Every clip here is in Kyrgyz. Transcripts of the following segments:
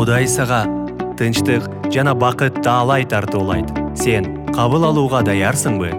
кудай сага тынчтык жана бакыт таалай тартуулайт. Сен кабыл алууга даярсыңбы?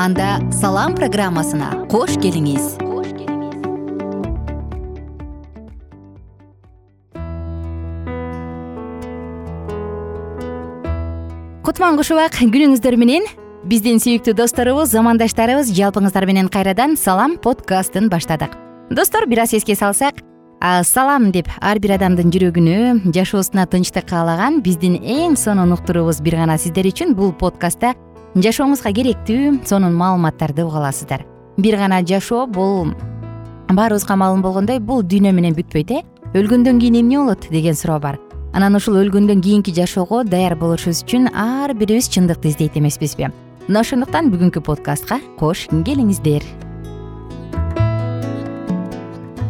Анда салам программасына кош келиңиз. Кутман куш убак күнүңүздөр менен. Биздин сүйүктүү досторубуз замандаштарыбыз жалпыңыздар менен кайрадан салам подкастын баштадык. Достор бир аз эске салсак салам деп ар бир адамдын жүрөгүнө жашоосуна тынчтык каалаган биздин эң сонун уктуруубуз бир гана сиздер үчүн бул подкастта жашооңузга керектүү сонун маалыматтарды уга аласыздар. Бир гана жашоо бул баарыбызга маалым болгондой бул дүйнө менен бүтпөйт э. Өлгөндөн кийин эмне болот деген суроо бар. Анан ушул өлгөндөн кийинки жашоого даяр болушубуз үчүн ар бирибиз чындыкты издейт эмеспизби. Мына ошондуктан бүгүнкү подкастка кош келиңиздер.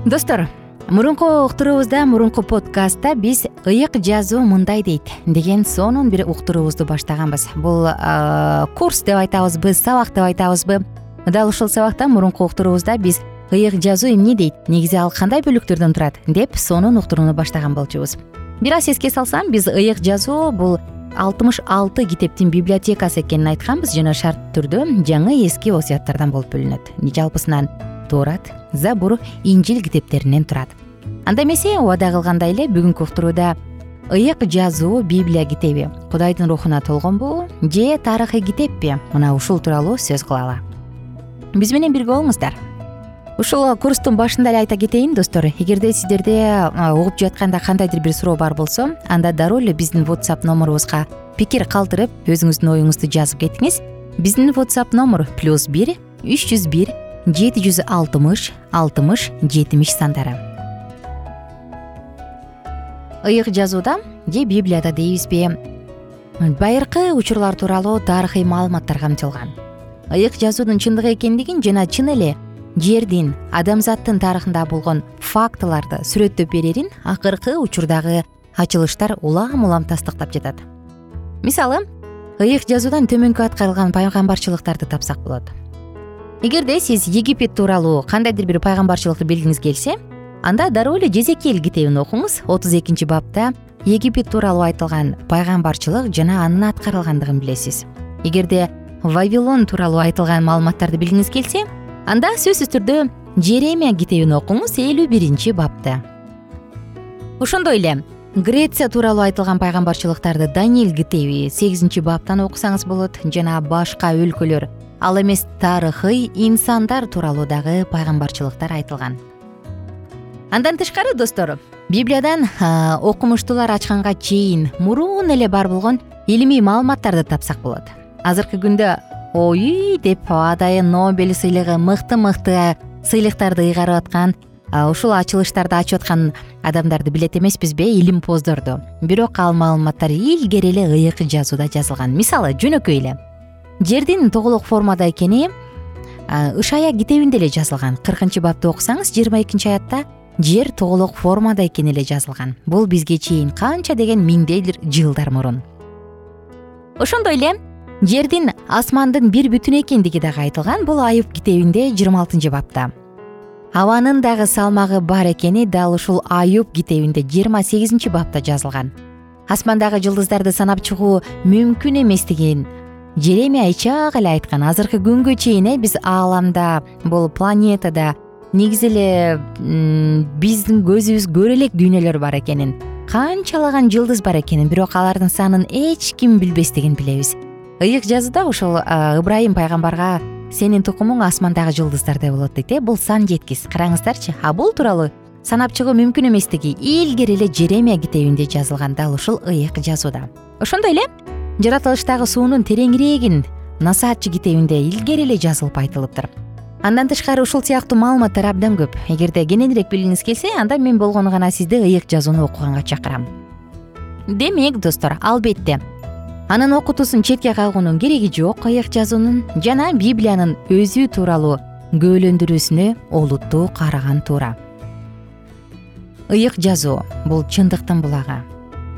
Достор мурунку уктуруубузда мурунку подкастта биз ыйык жазуу мындай дейт деген сонун бир уктуруубузду баштаганбыз. Бул курс деп айтабызбы сабак деп айтабызбы? Дал ушул сабакта мурунку уктуруубузда биз ыйык жазуу эмне дейт? Негизи ал кандай бөлүктөрдөн турат? Деп сонун уктурууну баштаган болчубуз. Бир аз эске салсам биз ыйык жазуу бул алтымыш алты китептин библиотекасы экенин айтканбыз. Жана шарттуу түрдө жаңы эски осуяттардан болуп бөлүнөт. Жалпысынан туурат забур инжил китептеринен турат. Анда эмесе убада кылгандай эле бүгүнкү уктурууда ыйык жазуу библия китеби. Кудайдын рухуна толгонбу же тарыхый китеппи? Мына ушул тууралуу сөз кылалы. Биз менен бирге болуңуздар. Ушул курстун башында эле айта кетейин достор. Эгерде сиздерде угуп жатканда кандайдыр бир суроо бар болсо анда дароо эле биздин whatsapp номурубузга пикир калтырып өзүңүздүн оюңузду жазып кетиңиз. Биздин whatsapp номур плюс бир үч жүз бир жети жүз алтымыш алтымыш жетимиш сандары. Ыйык жазууда же библияда дейбизби байыркы учурлар тууралуу тарыхый маалыматтар камтылган ыйык жазуунун чындык экендигин жана чын эле жердин адамзаттын тарыхында болгон фактыларды сүрөттөп берерин акыркы учурдагы ачылыштар улам улам тастыктап жатат. Мисалы ыйык жазуудан төмөнкү аткарылган пайгамбарчылыктарды тапсак болот эгерде сиз египет тууралуу кандайдыр бир пайгамбарчылыкты билгиңиз келсе анда дароо эле жезекел китебин окуңуз. Отуз экинчи бапта египет тууралуу айтылган пайгамбарчылык жана анын аткарылгандыгын билесиз. Эгерде вавилон тууралуу айтылган маалыматтарды билгиңиз келсе анда сөзсүз түрдө жеремия китебин окуңуз элүү биринчи бапты ошондой эле греция тууралуу айтылган пайгамбарчылыктарды даниил китеби сегизинчи баптан окусаңыз болот жана башка өлкөлөр ал эмес тарыхый инсандар тууралуу дагы пайгамбарчылыктар айтылган. Андан тышкары достор библиядан окумуштуулар ачканга чейин мурун эле бар болгон илимий маалыматтарды тапсак болот. Азыркы күндө ой! деп атайын нобель сыйлыгы мыкты мыкты сыйлыктарды ыйгарып аткан ушул ачылыштарды ачып аткан адамдарды билет эмеспизби илимпоздорду бирок ал маалыматтар илгери эле ыйык жазууда жазылган. Мисалы жөнөкөй эле жердин тоголок формада экени ышая китебинде эле жазылган. Кыркынчы бапты окусаңыз жыйырма экинчи аятта жер тоголок формада экени эле жазылган. Бул бизге чейин канча деген миңдейдир жылдар мурун. Ошондой эле жердин асмандын бир бүтүн экендиги дагы айтылган бул айып китебинде жыйырма алтынчы бапта. Абанын дагы салмагы бар экени дал ушул аюб китебинде жыйырма сегизинчи бапта жазылган. Асмандагы жылдыздарды санап чыгуу мүмкүн эместигин жеремия ичак эле айткан. Азыркы күнгө чейин э биз ааламда бул планетада негизи эле биздин көзүбүз көрө элек дүйнөлөр бар экенин канчалаган жылдыз бар экенин бирок алардын санын эч ким билбестигин билебиз. Ыйык жазууда ошол ыбрайым пайгамбарга сенин тукумуң асмандагы жылдыздардай болот дейт э бул сан жеткис караңыздарчы а бул тууралуу санап чыгуу мүмкүн эместиги илгери эле жеремия китебинде жазылган дал ушул ыйык жазууда. Ошондой эле жаратылыштагы суунун тереңирээгин насаатчы китебинде илгери эле жазылып айтылыптыр андан тышкары ушул сыяктуу маалыматтар абдан көп. Эгерде кененирээк билгиңиз келсе анда мен болгону гана сизди ыйык жазууну окуганга чакырам. Демек достор албетте анын окутуусун четке кагуунун кереги жок ыйык жазуунун жана библиянын өзү тууралуу күбөлөндүрүүсүнө олуттуу караган туура. Ыйык жазуу бул чындыктын булагы.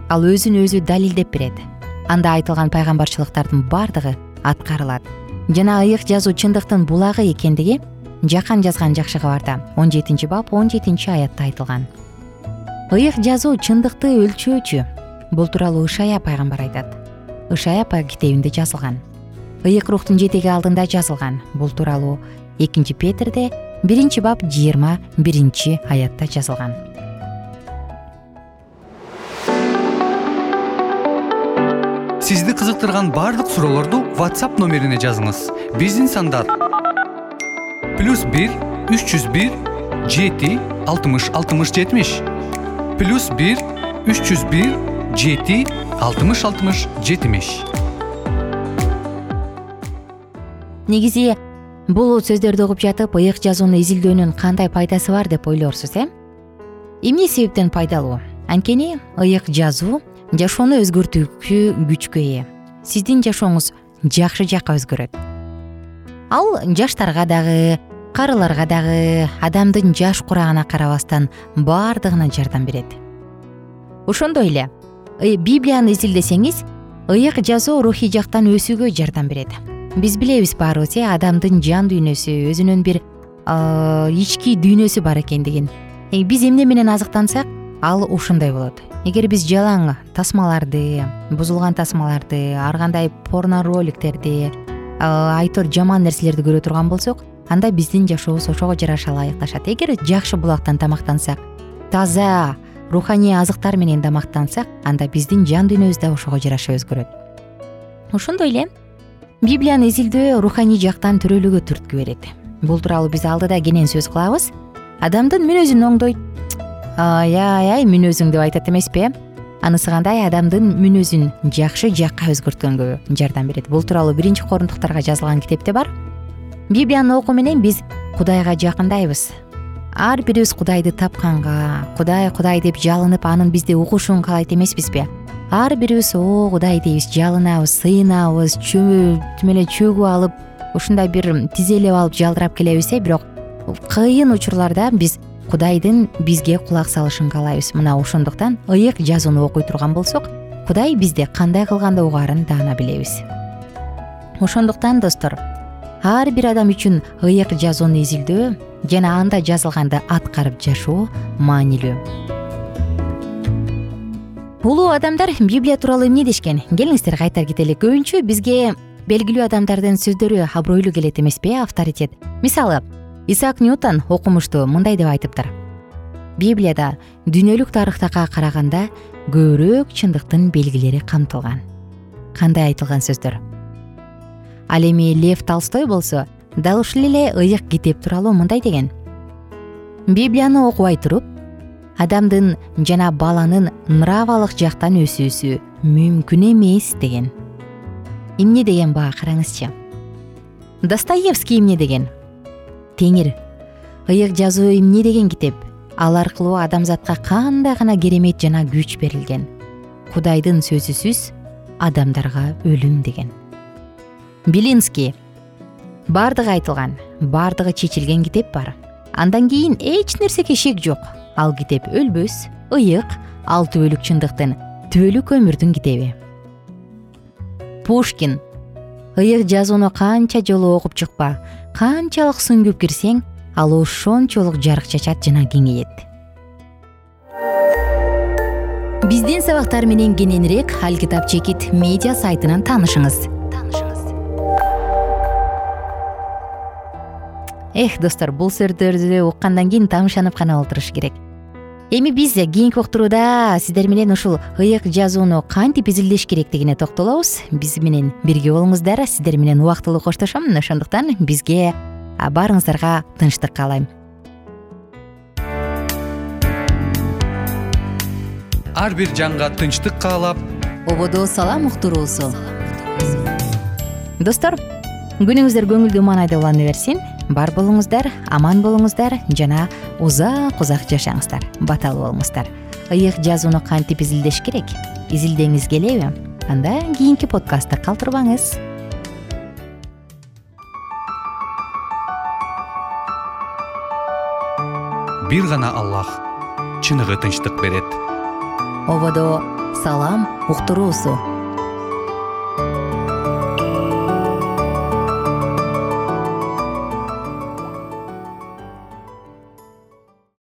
Ал өзүн өзү далилдеп берет анда айтылган пайгамбарчылыктардын баардыгы аткарылат. Жана ыйык жазуу чындыктын булагы экендиги жакан жазган жакшы кабарда он жетинчи бап он жетинчи аятта айтылган. Ыйык жазуу чындыкты өлчөөчү. Бул тууралуу ышая пайгамбар айтат. Ышая китебинде жазылган. Ыйык рухтун жетеги алдында жазылган. Бул тууралуу экинчи петрде биринчи бап жыйырма биринчи аятта жазылган сизди кызыктырган баардык суроолорду whatsapp номерине жазыңыз. Биздин сандар плюс бир үч жүз бир жети алтымыш алтымыш жетимиш. Плюс бир үч жүз бир жети алтымыш алтымыш жетимиш. Негизи бул сөздөрдү угуп жатып ыйык жазууну изилдөөнүн кандай пайдасы бар деп ойлорсуз э? Эмне себептен пайдалуу? Анткени ыйык жазуу жашоону өзгөртүүчү күчкө ээ. Сиздин жашооңуз жакшы жакка өзгөрөт. Ал жаштарга дагы карыларга дагы адамдын жаш курагына карабастан баардыгына жардам берет. Ошондой эле библияны изилдесеңиз ыйык жазуу рухий жактан өсүүгө жардам берет. Биз билебиз баарыбыз э адамдын жан дүйнөсү өзүнүн бир ички дүйнөсү бар экендигин биз эмне менен азыктансак ал ушундай болот. Эгер биз жалаң тасмаларды бузулган тасмаларды ар кандай порно роликтерди айтор жаман нерселерди көрө турган болсок анда биздин жашообуз ошого жараша ылайыкташат. Эгер жакшы булактан тамактансак таза руханий азыктар менен тамактансак анда биздин жан дүйнөбүз да ошого жараша өзгөрөт. Ошондой эле библияны изилдөө руханий жактан төрөлүүгө түрткү берет. Бул тууралуу биз алдыда кенен сөз кылабыз. Адамдын мүнөзүн оңдойт ай ай мүнөзүң деп айтат эмеспи э? Анысы кандай? Адамдын мүнөзүн жакшы жакка өзгөрткөнгө жардам берет. Бул тууралуу биринчи корундуктарга жазылган китепте бар. Библияны окуу менен биз кудайга жакындайбыз. Ар бирибиз кудайды тапканга кудай кудай деп жалынып анын бизди угушун каалайт эмеспизби? Ар бирибиз о кудай дейбиз жалынабыз сыйынабыз тим эле чөгүп алып ушундай бир тизелеп алып жалдырап келебиз э бирок кыйын учурларда биз кудайдын бизге кулак салышын каалайбыз. Мына ошондуктан ыйык жазууну окуй турган болсок кудай бизди кандай кылганда угаарын даана билебиз. Ошондуктан достор ар бир адам үчүн ыйык жазууну изилдөө жана анда жазылганды аткарып жашоо маанилүү. Улуу адамдар библия тууралуу эмне дешкен? Келиңиздер кайтар кетели көбүнчө бизге белгилүү адамдардын сөздөрү абройлуу келет эмеспи авторитет. Мисалы исаак ньютон окумуштуу мындай деп айтыптыр. Библияда дүйнөлүк тарыхтага караганда көбүрөөк чындыктын белгилери камтылган кандай айтылган сөздөр. Ал эми лев толстой болсо дал ушул эле ыйык китеп тууралуу мындай деген. Библияны окубай туруп адамдын жана баланын нравалык жактан өсүүсү мүмкүн эмес деген. Эмне деген баа караңызчы. Достоевский эмне деген теңир. Ыйык жазуу эмне деген китеп? Ал аркылуу адамзатка кандай гана керемет жана күч берилген. Кудайдын сөзүсүз адамдарга өлүм деген. Белинский. Баардыгы айтылган баардыгы чечилген китеп бар. Андан кийин эч нерсеге шек жок. Ал китеп өлбөс ыйык ал түбөлүк чындыктын түбөлүк өмүрдүн китеби. Пушкин. Ыйык жазууну канча жолу окуп чыкпа канчалык сүңгүп кирсең ал ошончолук жарык чачат жана кеңейет. Биздин сабактар менен кененирээк алкитап чекит медиа сайтынан таанышыңыз эх достор бул сөздөрдү уккандан кийин тамшанып гана олтуруш керек эми биз кийинки уктурууда сиздер менен ушул ыйык жазууну кантип изилдеш керектигине токтолобуз? Биз менен бирге болуңуздар сиздер менен убактылуу коштошом. Ошондуктан бизге баарыңыздарга тынчтык каалайм. Ар бир жанга тынчтык каалап ободо салам уктуруусу. Достор күнүңүздөр көңүлдүү маанайда улана берсин бар болуңуздар аман болуңуздар жана узак узак жашаңыздар. Баталуу болуңуздар. Ыйык жазууну кантип изилдеш керек? Изилдегиңиз келеби? Анда кийинки подкастты калтырбаңыз. Бир гана аллах чыныгы тынчтык берет. Ободо салам уктуруусу